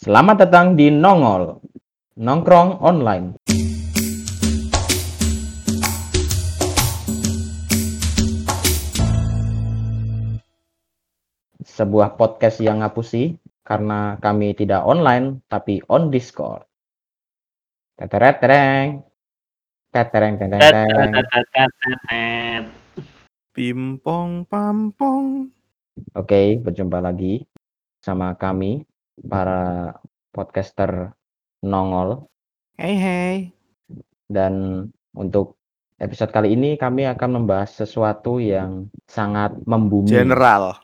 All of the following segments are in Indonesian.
Selamat datang di Nongol, Nongkrong Online. Sebuah podcast yang ngapusi karena kami tidak online tapi on Discord. Teteret tereng. Tetereng tereng tereng. Pimpong pampong. Oke, berjumpa lagi sama kami para podcaster Nongol Hey hey. dan untuk episode kali ini kami akan membahas sesuatu yang sangat membumi. General.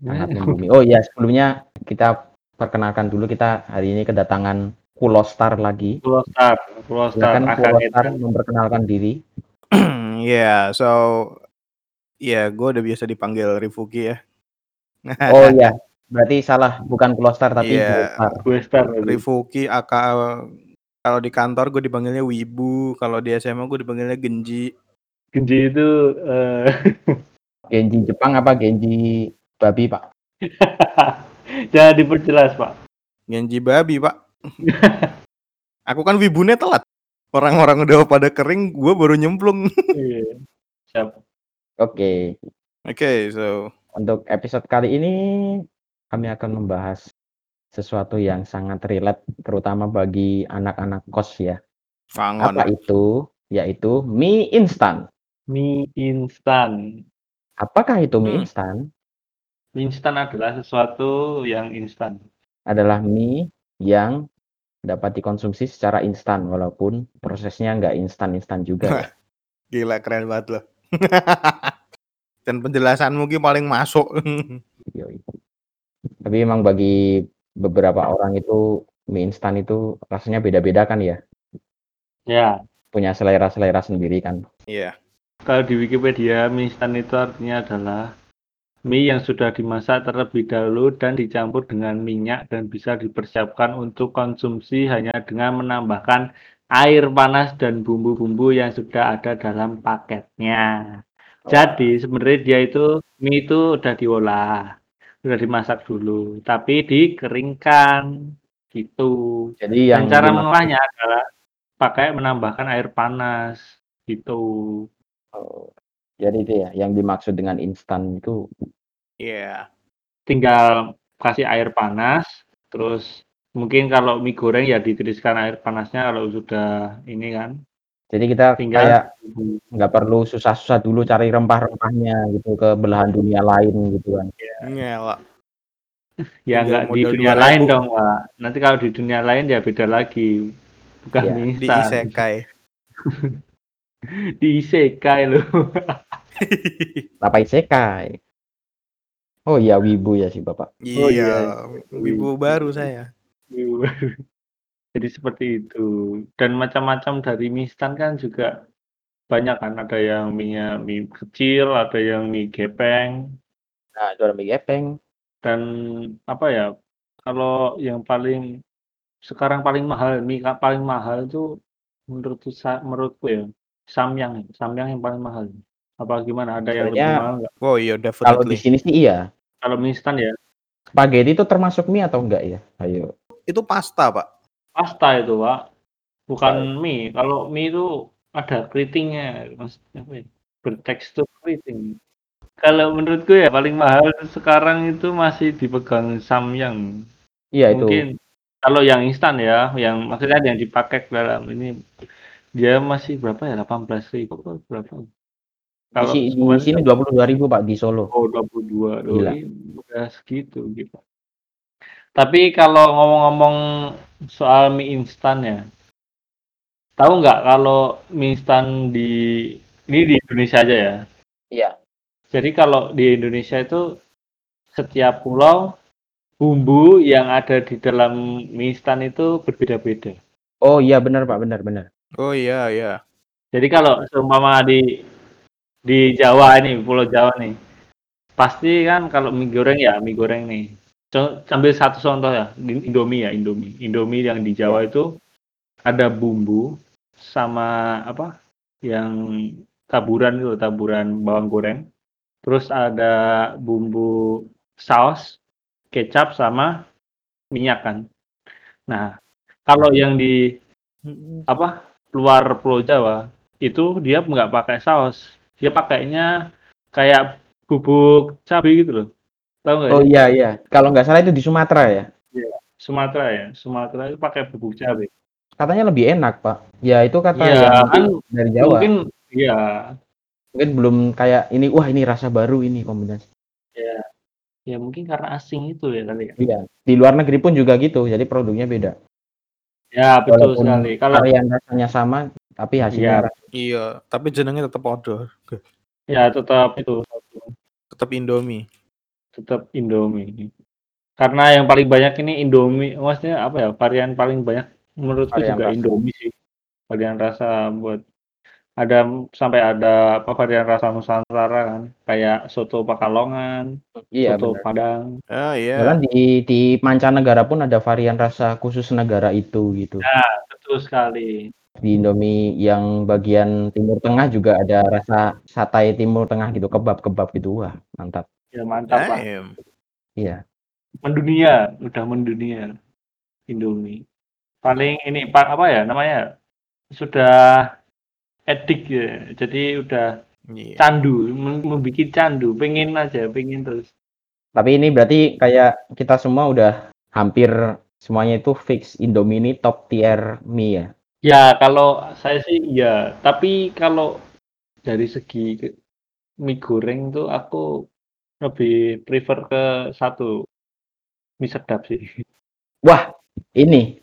sangat membumi. Oh ya, sebelumnya kita perkenalkan dulu kita hari ini kedatangan Kulostar lagi. Kulostar, Kulostar, akan Kulostar memperkenalkan diri. yeah, so ya gue udah biasa dipanggil Rifuki ya. Oh iya, berarti salah bukan Kulostar tapi Iya. Gue star Rifuki aka kalau di kantor gue dipanggilnya Wibu, kalau di SMA gue dipanggilnya Genji. Genji itu eh, Genji Jepang apa Genji babi, Pak? jangan diperjelas pak. Genji babi, Pak. Aku kan wibunya telat. Orang-orang udah pada kering, gue baru nyemplung. Iya. Siap. Oke, Oke, so untuk episode kali ini kami akan membahas sesuatu yang sangat relate terutama bagi anak-anak kos ya. fangon. Apa itu? Yaitu mie instan. Mie instan. Apakah itu mie Hmm. instan? Mie instan adalah sesuatu yang instan. Adalah mie yang dapat dikonsumsi secara instan walaupun prosesnya nggak instan-instan juga. Gila keren banget loh. Dan penjelasanmu Ki paling masuk. Tapi emang bagi beberapa orang itu mie instan itu rasanya beda-beda kan ya. Ya. Punya selera-selera sendiri kan. Iya. Kalau di Wikipedia, mie instan itu artinya adalah mie yang sudah dimasak terlebih dahulu dan dicampur dengan minyak dan bisa dipersiapkan untuk konsumsi hanya dengan menambahkan air panas dan bumbu-bumbu yang sudah ada dalam paketnya. Jadi sebenarnya dia itu mie itu udah diolah, udah dimasak dulu, tapi dikeringkan gitu. Jadi Dan yang cara dimaksud- mengolahnya adalah pakai menambahkan air panas gitu. Oh, jadi itu ya yang dimaksud dengan instan itu Iya. tinggal kasih air panas, terus mungkin kalau mie goreng ya ditiriskan air panasnya kalau sudah ini kan. Jadi kita Tinggal kayak nggak perlu susah-susah dulu cari rempah-rempahnya gitu ke belahan dunia lain gitu kan. Ngelak. ya tinggal nggak di dunia 2000. lain dong, Pak. Nanti kalau di dunia lain ya beda lagi. Bukan Iya, mie Di isekai. Di isekai loh. Apa isekai? Oh iya wibu ya sih Bapak. iya. iya. Wibu baru saya. Jadi seperti itu. Dan macam-macam dari mie instan kan juga banyak kan. Ada yang mie mie kecil, ada yang mie gepeng. Nah, itu ada mie gepeng. Dan apa ya? Kalau yang paling sekarang paling mahal, mie ka- paling mahal itu menurut sa- menurutku ya samyang, samyang yang paling mahal. Apa gimana? Ada yang lebih Sebenarnya mahal nggak? Oh iya Kalau di definitely. sini sih iya. Kalau mie instan ya Spaghetti itu termasuk mie atau enggak ya? Ayo. Itu pasta, Pak. Pasta itu pak, bukan mie. Kalau mie itu ada keritingnya, maksudnya apa ya? bertekstur keriting. Kalau menurutku ya paling mahal sekarang itu masih dipegang samyang. Iya itu. Mungkin kalau yang instan ya, yang maksudnya yang dipakai dalam ini dia masih berapa ya? 18.000 ribu berapa? Kalau Di, di sini 22.000 Pak di Solo. Oh, 22 loh. Gila. Ini Udah segitu gitu. Tapi kalau ngomong-ngomong soal mie instan ya. Tahu nggak kalau mie instan di ini di Indonesia aja ya. Iya. Jadi kalau di Indonesia itu setiap pulau bumbu yang ada di dalam mie instan itu berbeda-beda. Oh iya benar Pak, benar benar. Oh iya, iya. Jadi kalau seumpama di di Jawa ini, Pulau Jawa nih, pasti kan kalau mie goreng ya mie goreng nih. Ambil satu contoh ya, Indomie ya Indomie. Indomie yang di Jawa itu ada bumbu sama apa? Yang taburan itu, taburan bawang goreng. Terus ada bumbu saus, kecap sama minyak kan. Nah, kalau yang di apa luar Pulau Jawa itu dia nggak pakai saus, dia pakainya kayak bubuk cabai gitu loh. Tahu nggak? Oh ya? iya iya. Kalau nggak salah itu di Sumatera ya. Sumatera ya, Sumatera itu pakai bubuk cabai. Katanya lebih enak, Pak. Ya itu kata Iya, yang kan dari Jawa. Mungkin, Mungkin ya, belum kayak ini wah ini rasa baru ini kombinasi. ya, ya mungkin karena asing itu ya kali ya. Iya. Di luar negeri pun juga gitu. Jadi produknya beda. Ya betul Walaupun sekali. Kalau varian rasanya sama tapi hasilnya Iya. Iya, tapi jenengnya tetap odor. ya tetap itu Tetap Indomie. Tetap Indomie. Karena yang paling banyak ini Indomie, maksudnya apa ya? Varian paling banyak menurutku Varian juga rasa. Indomie sih. Varian rasa buat ada sampai ada apa varian rasa Nusantara kan, kayak soto Pakalongan, Iya soto benar. Padang. Ah iya. Bahkan di di mancanegara pun ada varian rasa khusus negara itu gitu. Betul sekali. Di Indomie yang bagian Timur Tengah juga ada rasa satai Timur Tengah gitu, kebab-kebab gitu. Wah, mantap. Ya mantap lah. Damn. Iya. Mendunia, udah mendunia Indomie. Paling ini Pak apa ya namanya? Sudah edik ya. Jadi udah Iya. candu, mem- membuat candu, pengen aja, pengen terus. Tapi ini berarti kayak kita semua udah hampir semuanya itu fix Indomie ini top tier mie ya. Ya kalau saya sih ya, tapi kalau dari segi mie goreng tuh aku lebih prefer ke satu mie sedap sih. Wah, ini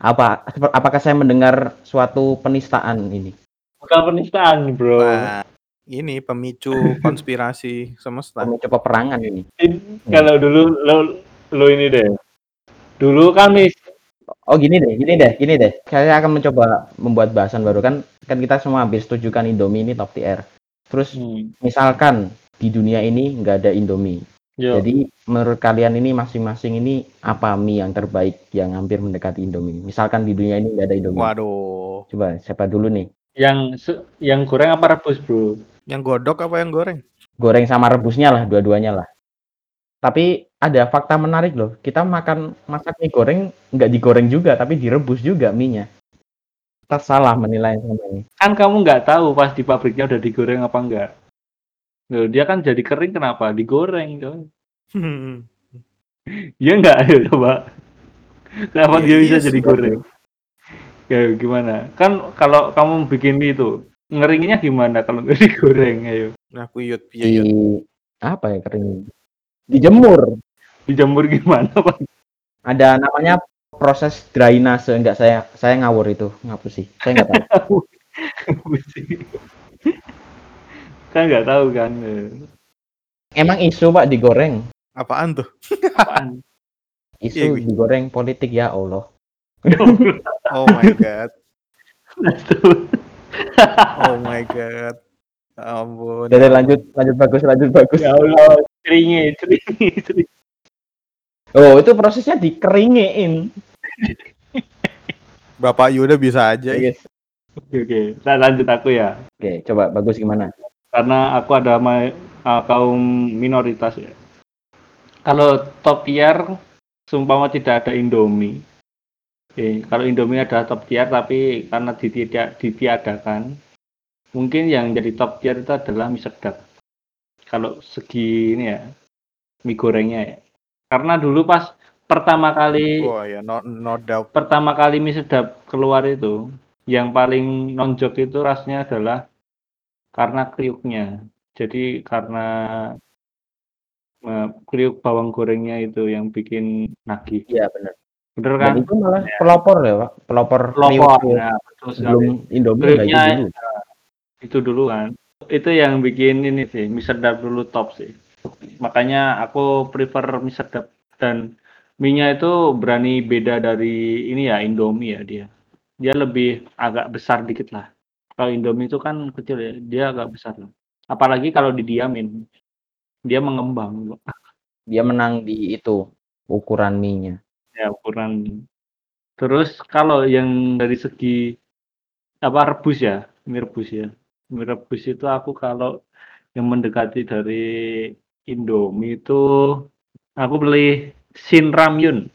apa apakah saya mendengar suatu penistaan ini? Bukan penistaan bro. Wah, ini pemicu konspirasi semesta. Pemicu peperangan ini. In- Kalau dulu lo, lo ini deh. Dulu kan mie Oh gini deh, gini deh, gini deh. Saya akan mencoba membuat bahasan baru kan. Kan kita semua hampir setuju kan Indomie ini top tier. Terus hmm, misalkan di dunia ini nggak ada Indomie. yo. Jadi menurut kalian ini masing-masing ini apa mie yang terbaik yang hampir mendekati Indomie? Misalkan di dunia ini nggak ada Indomie. Waduh. Coba siapa dulu nih? yang yang goreng apa rebus bro? Yang godok apa yang goreng? Goreng sama rebusnya lah, dua-duanya lah. Tapi ada fakta menarik loh. Kita makan masak mie goreng nggak digoreng juga, tapi direbus juga mie-nya. Kita salah menilai sama ini. Kan kamu nggak tahu pas di pabriknya udah digoreng apa enggak. Loh, dia kan jadi kering kenapa? Digoreng coy. Iya enggak? Ayo coba. Kenapa Iya, dia bisa iya jadi goreng? Ya gimana? Kan kalau kamu bikin itu ngeringinnya gimana kalau nggak digoreng? Ayo. Nah, aku yut Di piye yut. apa ya kering? Dijemur. Dijemur gimana Pak? Ada namanya proses drainase. Enggak saya saya ngawur itu, ngapus sih. Saya nggak tahu. kan nggak tahu kan. Emang isu Pak digoreng? Apaan tuh? Apaan? Isu Wi. digoreng politik ya Allah. Oh my god. Oh my god. Ya Ampun. Deh, lanjut lanjut bagus lanjut bagus. ya Allah, ceringi, ceringi, ceringi. Oh, itu prosesnya dikeringin. Bapak Yuda bisa aja. Oke, Oke, oke. Saya lanjut aku ya. Oke, coba bagus gimana? Karena aku ada uh, kaum minoritas ya. Kalau top tier, sumpama tidak ada Indomie. Oke, kalau Indomie ada top tier, tapi karena ditiada, ditiadakan, mungkin yang jadi top tier itu adalah mie sedap. Kalau segi ini ya, mie gorengnya ya. Karena dulu pas pertama kali Oh ya, no, no doubt. pertama kali mie sedap keluar itu, yang paling nonjok itu rasanya adalah karena kriuknya. Jadi karena kriuk bawang gorengnya itu yang bikin nagih. Iya benar. Bener Dan kan? itu malah pelopor ya, Pak. Pelopor Pelopor. Nah, betul sekali. Sebelum Indomie nggak itu Kriuknya dulu. itu dulu kan. Itu yang bikin ini sih, mie sedap dulu top sih. Makanya aku prefer mie sedap dan mie-nya itu berani beda dari ini ya Indomie ya dia. Dia lebih agak besar dikit lah. Kalau Indomie itu kan kecil ya, dia agak besar lah. Apalagi kalau didiamin, dia mengembang Dia menang di itu ukuran mie-nya. ya ukuran. Terus kalau yang dari segi apa rebus ya, mie rebus ya. Mie rebus itu aku kalau yang mendekati dari Indomie itu aku beli Shin Ramyun.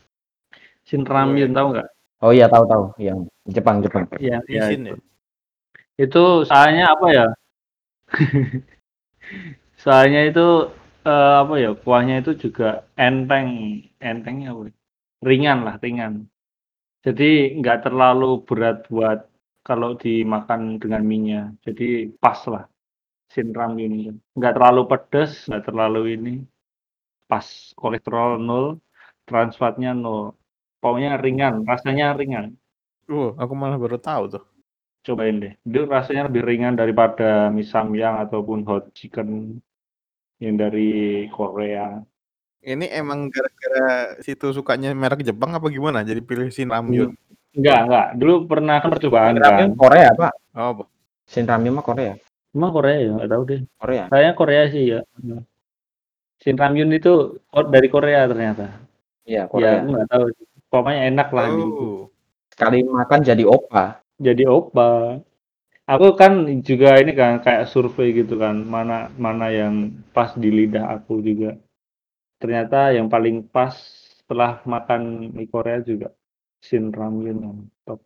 Shinramyun tahu nggak? Oh iya tahu tahu yang Jepang Jepang. Iya, iya. Itu. ya. Itu soalnya apa ya? soalnya itu eh, apa ya? Kuahnya itu juga enteng, entengnya apa? ya? Ringan lah, ringan. Jadi nggak terlalu berat buat kalau dimakan dengan minyak. Jadi pas lah Shinramyun itu. Nggak terlalu pedas, nggak terlalu ini. Pas kolesterol nol, trans nol. Pokoknya ringan, rasanya ringan. Oh, aku malah baru tahu tuh. Cobain deh. Itu rasanya lebih ringan daripada mie samyang ataupun hot chicken yang dari Korea. Ini emang gara-gara situ sukanya merek Jepang apa gimana? Jadi pilih Shinramyun. Enggak, enggak. Dulu pernah kan percobaan Shinramyun kan. Korea pak. Oh, apa? Shinramyun mah Korea. Emang Korea ya? Enggak tahu deh. Korea. Kayaknya Korea sih ya. Shinramyun itu ko- dari Korea ternyata. Iya Ya, Korea. aku nggak tahu. Pokoknya enak lah gitu. Oh. Sekali makan jadi opa. Jadi opa. Aku kan juga ini kan kayak survei gitu kan, mana mana yang pas di lidah aku juga. Ternyata yang paling pas setelah makan mie Korea juga Shinramyun yang top.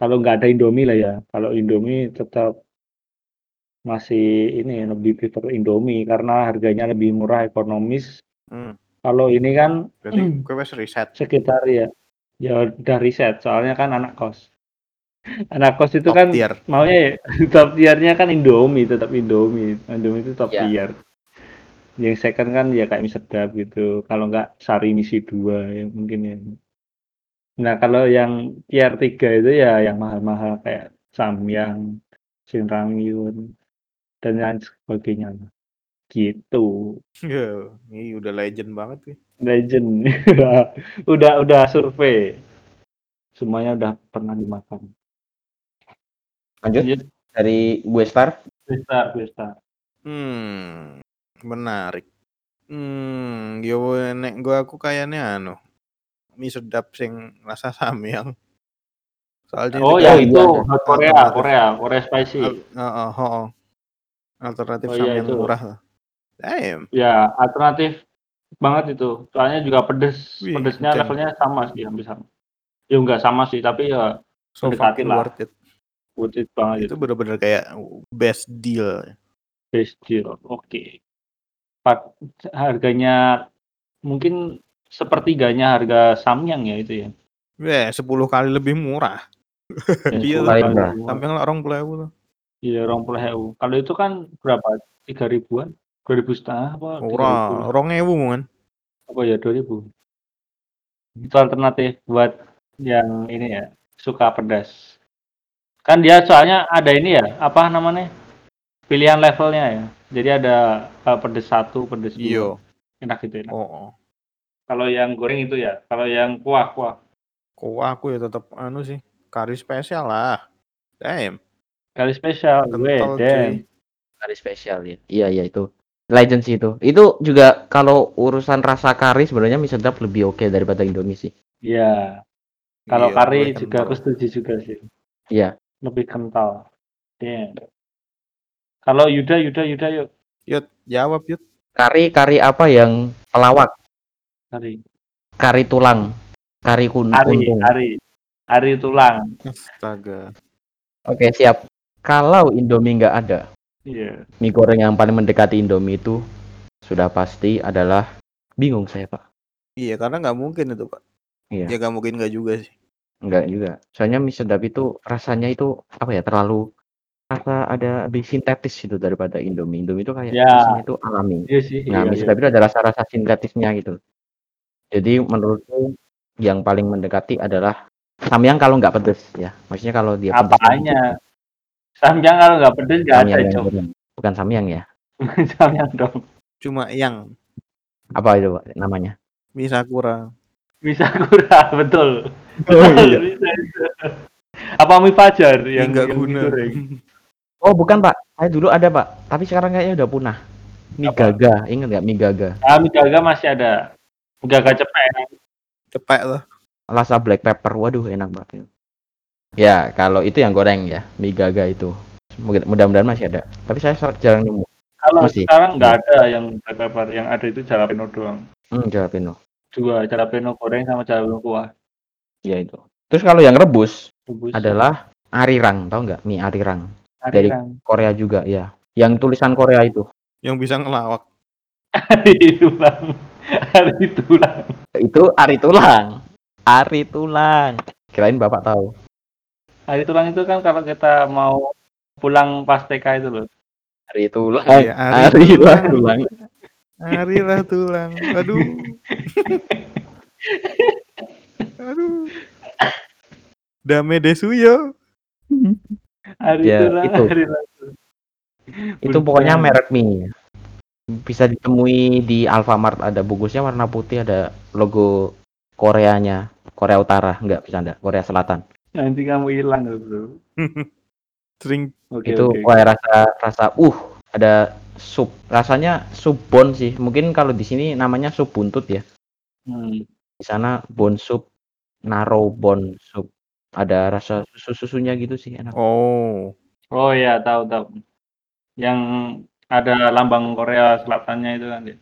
Kalau nggak ada Indomie lah ya. Kalau Indomie tetap masih ini lebih prefer Indomie karena harganya lebih murah ekonomis. Hmm. Kalau ini kan Berarti gue wes riset. sekitar ya ya udah riset soalnya kan anak kos. Anak kos itu Top kan tier. maunya ya, top tiernya kan Indomie tetap Indomie. Indomie itu top Ya. tier. Yang second kan ya kayak mie sedap gitu. Kalau nggak sari misi dua ya mungkin ya. Nah kalau yang tier tiga itu ya yang mahal-mahal kayak samyang Shinramyun dan lain sebagainya. Gitu. Ya, ini udah legend banget nih. legend. Udah udah survei. Semuanya udah pernah dimakan Lanjut lanjut dari gue Star. Besta, besta. Hmm, menarik. Hmm, yo nek gua aku kayaknya anu. Mie sedap sing rasa samyang. Soalnya Oh ya kan iya, itu Korea. Korea, Korea spicy. al- Heeh, heeh. Alternatif Oh, iya, samyang itu. murah lah. Damn. Ya alternatif banget itu. Soalnya juga pedes, Wih, pedesnya levelnya sama sih, hampir sama. Ya enggak sama sih, tapi ya So Mendekati fucking lah. worth it. Worth it banget itu. Bener-bener kayak best deal. Best deal. Oke. Pak harganya mungkin sepertiganya harga Samyang ya itu ya. Weh, 10 kali lebih murah. Iya, murah. murah. Samyang lah orang pulau. Iya, orang puluh ewu. Kalau itu kan berapa? Tiga ribuan? Dua ribu setengah apa? ribu? orang ewu kan. apa ya 2000 itu alternatif buat yang ini ya suka pedas kan dia soalnya ada ini ya apa namanya pilihan levelnya ya jadi ada uh, pedas satu pedas dua Iya. enak gitu enak Oh, oh. kalau yang goreng itu ya kalau yang kuah kuah Kok aku ya tetap anu sih, kari spesial lah. Damn. kali spesial gue damn. Kari spesial ya. Iya iya itu. Legend sih itu. Itu juga kalau urusan rasa kari sebenarnya mie sedap lebih oke daripada Indomie sih. Iya kalau Iya, kari juga aku setuju juga sih Iya. Lebih kental damn kalau Yuda Yuda Yuda yuk Yud, jawab Yud. Kari kari apa yang pelawak? kari Kari tulang. Kari kun Ari, kuntung. Ari, Ari tulang. Astaga. Oke siap. Kalau Indomie nggak ada, Iya. mie goreng yang paling mendekati Indomie itu sudah pasti adalah bingung saya pak. Iya, karena nggak mungkin itu, Pak. Iya. Ya nggak mungkin nggak juga sih. Enggak juga. Soalnya mie sedap itu rasanya itu apa ya terlalu rasa ada lebih sintetis itu daripada Indomie. Indomie itu kayak Ya. rasanya itu alami. Iya sih. Nah, iya, mie iya. sedap itu ada rasa-rasa sintetisnya gitu. Jadi menurutku yang paling mendekati adalah samyang kalau nggak pedes ya. Maksudnya kalau dia pedes Apanya? Samyang kalau nggak pedes nggak ada, samyang yang Cok. Bukan samyang ya. Samyang dong. Cuma yang Apa itu Pak, namanya? mie sakura. Bisa kurang, betul. Oh, iya. bisa. Apa mie fajar Yang yang nggak yang guna. digoreng? Oh, bukan Pak. Saya dulu ada Pak. Tapi sekarang kayaknya udah punah. Mie Apa? gaga. Ingat nggak mie gaga? Ah, mie gaga masih ada. Mie gaga cepet. Cepet lah. Rasa black pepper. Waduh, enak banget. Ya, kalau itu yang goreng ya. Mie gaga itu. Mudah-mudahan masih ada. Tapi saya jarang nemu. Kalau Masih. sekarang nggak ada yang black pepper, yang ada itu jalapeno doang. Hmm, jalapeno. Dua, jalapeno goreng sama jalapeno kuah. Ya itu. Terus kalau yang rebus Rebus. adalah arirang, tahu nggak? Mie arirang dari Arirang. Korea juga ya. Yang tulisan Korea itu. Yang bisa ngelawak. Ari tulang. Ari tulang. Itu ari tulang. Ari tulang. Kirain Bapak tahu. Ari tulang itu kan kalau kita mau pulang pas TK itu loh. Ari tulang. Iya, ari ari tulang. tulang. Arilah tulang. Aduh. Aduh. Dame desuyo. Ari Ya, itu. Ari tulang. Itu pokoknya merek mie. Bisa ditemui di Alfamart ada bungkusnya warna putih ada logo Koreanya. Korea Utara, enggak bercanda, Korea Selatan. Nanti kamu hilang loh, bro. Sering Oke, itu oke. kayak rasa rasa uh ada sup rasanya sup bon sih mungkin kalau di sini namanya sup buntut ya Hmm. di sana bon sup naro bon sup ada rasa susu susunya gitu sih enak Oh. Oh ya, tahu tahu. Yang ada lambang Korea Selatannya itu kan. ya?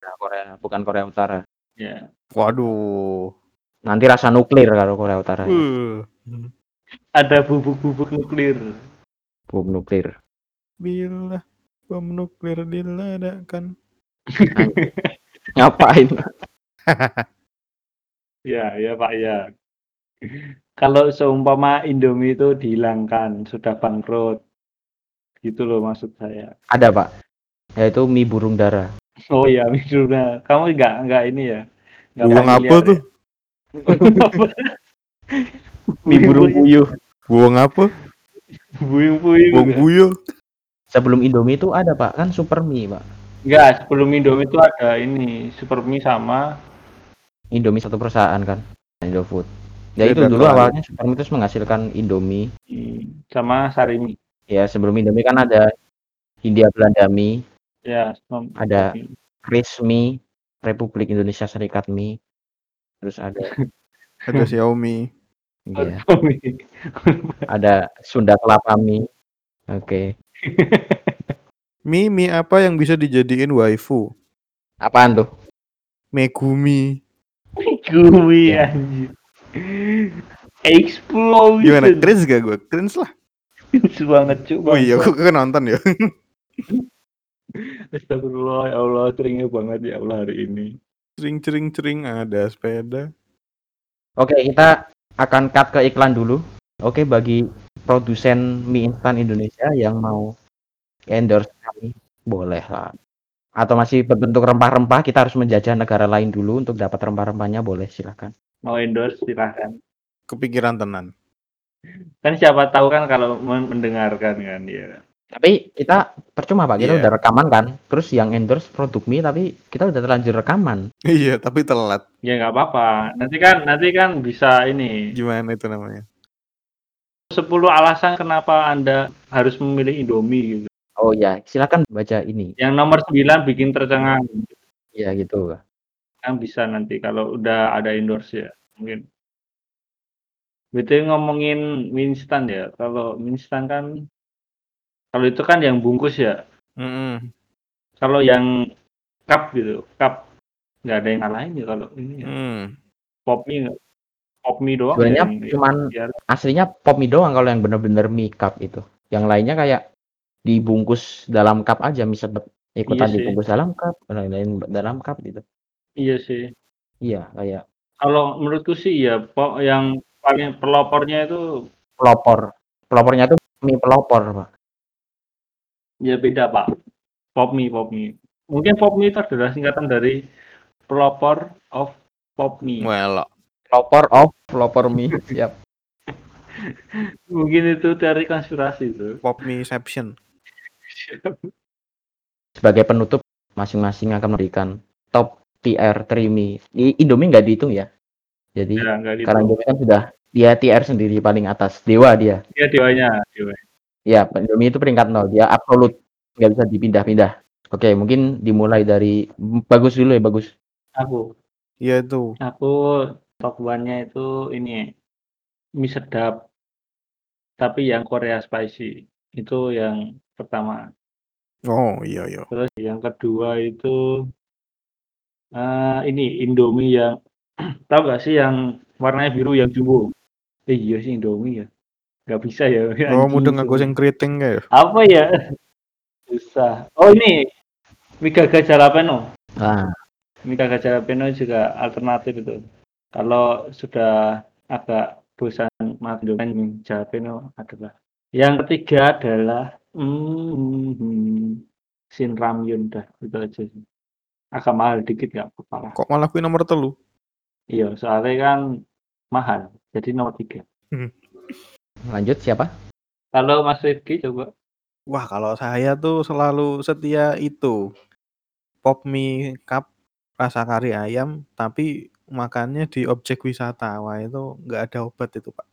Nah, Korea bukan Korea Utara Ya. Waduh. nanti rasa nuklir kalau Korea Utara ya. Uh. Ada bubuk-bubuk nuklir. bom nuklir Bila bom nuklir diledakkan. ngapain Ya, ya Pak ya. Kalau seumpama Indomie itu dihilangkan, sudah bangkrut. Gitu loh maksud saya. ada pak yaitu mie burung dara Oh iya, Miduna. Kamu nggak nggak ini ya? Nggak Buang apa tuh? ya? mie burung puyuh Buang apa? Buyung-buyung. Buang buyo. sebelum Indomie itu ada pak kan super mie pak Enggak, sebelum Indomie itu ada ini Super Mie sama Indomie satu perusahaan kan Indofood ya Beda itu dulu awalnya super mie terus menghasilkan Indomie hmm, sama Sarimi. Ya sebelum Indomie kan ada Hindia Belanda mie, Ya, ada Kris mie, Republik Indonesia Serikat mie, terus ada Ada Xiaomi. ya, Sarimi. ada Sunda Kelapa mie. Oke, Mie mie apa yang bisa dijadiin waifu? apaan tuh? Megumi. Gue Ya. anjir. Explosion. Gimana? Cringe gak gue? Cringe lah. Cringe banget cuy. Oh iya, gue kan nonton ya. Astagfirullah, ya Allah, seringnya banget ya Allah hari ini. Cering cering cering ada sepeda. Oke, kita akan cut ke iklan dulu. Oke, bagi produsen mie instan Indonesia yang mau endorse kami, boleh lah. Atau masih berbentuk rempah-rempah, kita harus menjajah negara lain dulu untuk dapat rempah-rempahnya, boleh silahkan. Mau endorse silahkan. Kepikiran tenan. Kan siapa tahu kan kalau men- mendengarkan kan ya. Tapi kita percuma pak, kita Iya. udah rekaman kan. Terus yang endorse produk mie, tapi kita udah terlanjur rekaman. Iya, tapi telat. Ya nggak apa-apa. Nanti kan nanti kan bisa ini. Gimana itu namanya? 10 alasan kenapa Anda harus memilih Indomie gitu. Oh ya, silakan baca ini. Yang nomor 9 bikin tercengang. Ya gitu. Kan bisa nanti kalau udah ada endorse ya. Mungkin. Betul ngomongin mie instan ya. Kalau mie instan kan kalau itu kan yang bungkus ya. Mm-mm. Kalau yang cup gitu, cup nggak ada yang ngalahin ya kalau ini ya. Hmm. Pop mie nggak- pop mie doang Sebenarnya yang cuman aslinya pop mie doang kalau yang bener-bener mie cup itu. Yang lainnya kayak dibungkus dalam cup aja, misalnya ikutan Iya sih. dibungkus dalam cup, lain-lain dalam cup gitu. Iya sih. Iya, kayak Kalau menurutku sih ya po- yang paling pelopornya itu pelopor. Pelopornya tuh mie pelopor, Pak. ya beda pak. Pop mie, pop mie. Mungkin pop mie itu adalah singkatan dari pelopor of pop mie. Well, Pelopor of pelopor mie. Siap. Mungkin itu teori konspirasi itu. pop meception. Sebagai penutup, masing-masing akan memberikan top tier 3 mie. Di Indomie nggak dihitung ya. Jadi ya karena Indomie kan sudah dia tier sendiri paling atas. Dewa dia. Dia dewanya, dewa. Ya, Indomie itu peringkat nol. Dia absolut nggak bisa dipindah-pindah. Oke, mungkin dimulai dari bagus dulu ya, bagus. Aku, Iya itu. aku top one-nya itu ini mie sedap. Tapi yang Korea spicy itu yang pertama. Oh iya iya. Terus yang kedua itu eh ini Indomie yang tahu gak sih yang warnanya biru yang jumbo? Eh, iya sih Indomie ya. Gak bisa ya. Oh, anjing mudeng itu. sing keriting kayak. Apa ya? Susah. Oh ini Mika Jalapeno. Ah, Mika Jalapeno juga alternatif itu. Kalau sudah agak bosan makan jalapeno adalah. Yang ketiga adalah hmm, Shin Ramyun dah itu aja sih. Agak mahal dikit nggak apa-apa lah. Kok malah kuwi nomor telu? Iya, soalnya kan mahal. Jadi nomor tiga. lanjut siapa? Kalau Mas Rifki coba. Wah, kalau saya tuh selalu setia itu. Pop mie cup rasa kari ayam, tapi makannya di objek wisata. Wah, itu nggak ada obat itu, Pak.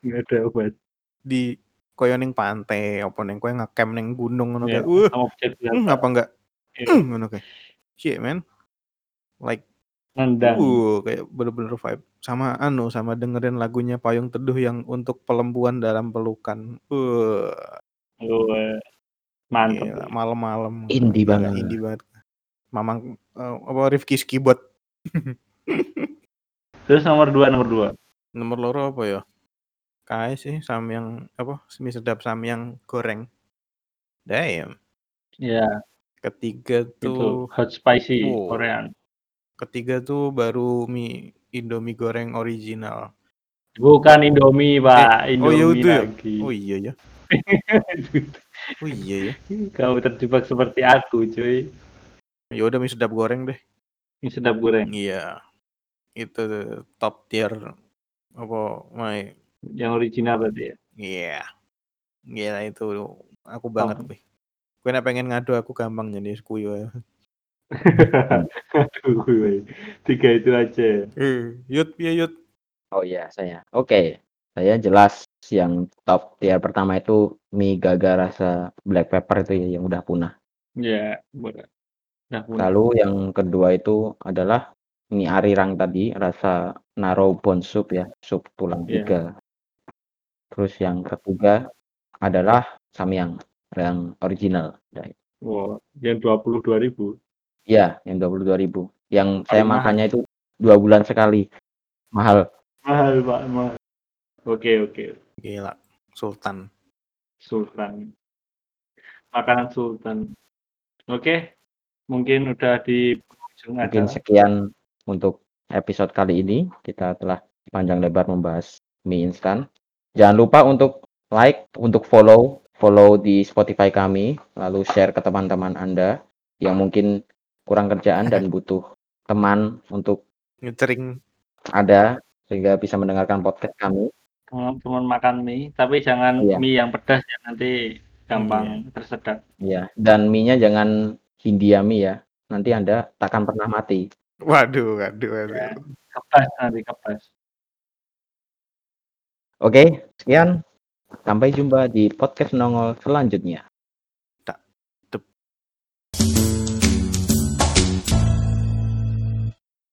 Nggak ada obat. Di koyo ning pantai, apa ning kowe ngecamp ning gunung ngono Ya, kayak. Hmm, wisata. apa enggak? Iya, Hmm, ngono kayak. Shit, man. Like Nendang. Uh, kayak bener-bener vibe. Sama anu, sama dengerin lagunya Payung Teduh yang untuk pelembuan dalam pelukan. Uh, eh, mantep. gila, malam-malam. Indie banget. Indie banget. Mamang eh, apa Rifki Skibot. Terus nomor dua, nomor dua. Nomor loro apa ya? Kae sih samyang apa? Mie sedap samyang goreng. Damn. Ya, Ketiga itu tuh hot spicy Oh. Korean. ketiga tuh baru mie Indomie goreng original. Bukan Indomie, Pak. oh iya Indomie itu ya? lagi. Oh iya ya. Oh iya ya. Kau terjebak seperti aku, cuy. Ya udah mie sedap goreng deh. Ini sedap goreng. Iya. Itu top tier apa my Yang original berarti ya. iya. Gila itu aku banget Oh. Gue nek pengen ngadu aku gampang jadi kuyu. ya. Aduh, woi. Tiga itu aja. Eh, yut piye yut. Oh iya, saya. Oke, saya jelas yang top tier pertama itu mie gaga rasa black pepper itu ya yang udah punah. Ya, boleh. Nah. Lalu yang kedua itu adalah mie arirang tadi rasa naro bone soup ya, sup tulang Iya. iga. Terus yang ketiga adalah samyang yang original. Wow, yang dua puluh dua ribu. Iya, yang 22.000. Yang saya Paling mahal. makannya itu dua bulan sekali. Mahal. Mahal, Pak. Mahal. Oke, oke. Gila. Sultan. Sultan. Makanan Sultan. Oke, mungkin udah di Mungkin acara. sekian untuk episode kali ini. Kita telah panjang lebar membahas mie instan. Jangan lupa untuk like, untuk follow, follow di Spotify kami, lalu share ke teman-teman Anda yang mungkin kurang kerjaan dan butuh teman untuk Nyetering. ada sehingga bisa mendengarkan podcast kami. Teman-teman makan mie, tapi jangan Iya. mie yang pedas ya nanti gampang tersedak. Ya, dan mie-nya jangan Hindia mie ya. Nanti Anda takkan pernah mati. Waduh, waduh, waduh. Ya. Kebas nanti kebas. Oke, sekian. Sampai jumpa di podcast nongol selanjutnya. Tak.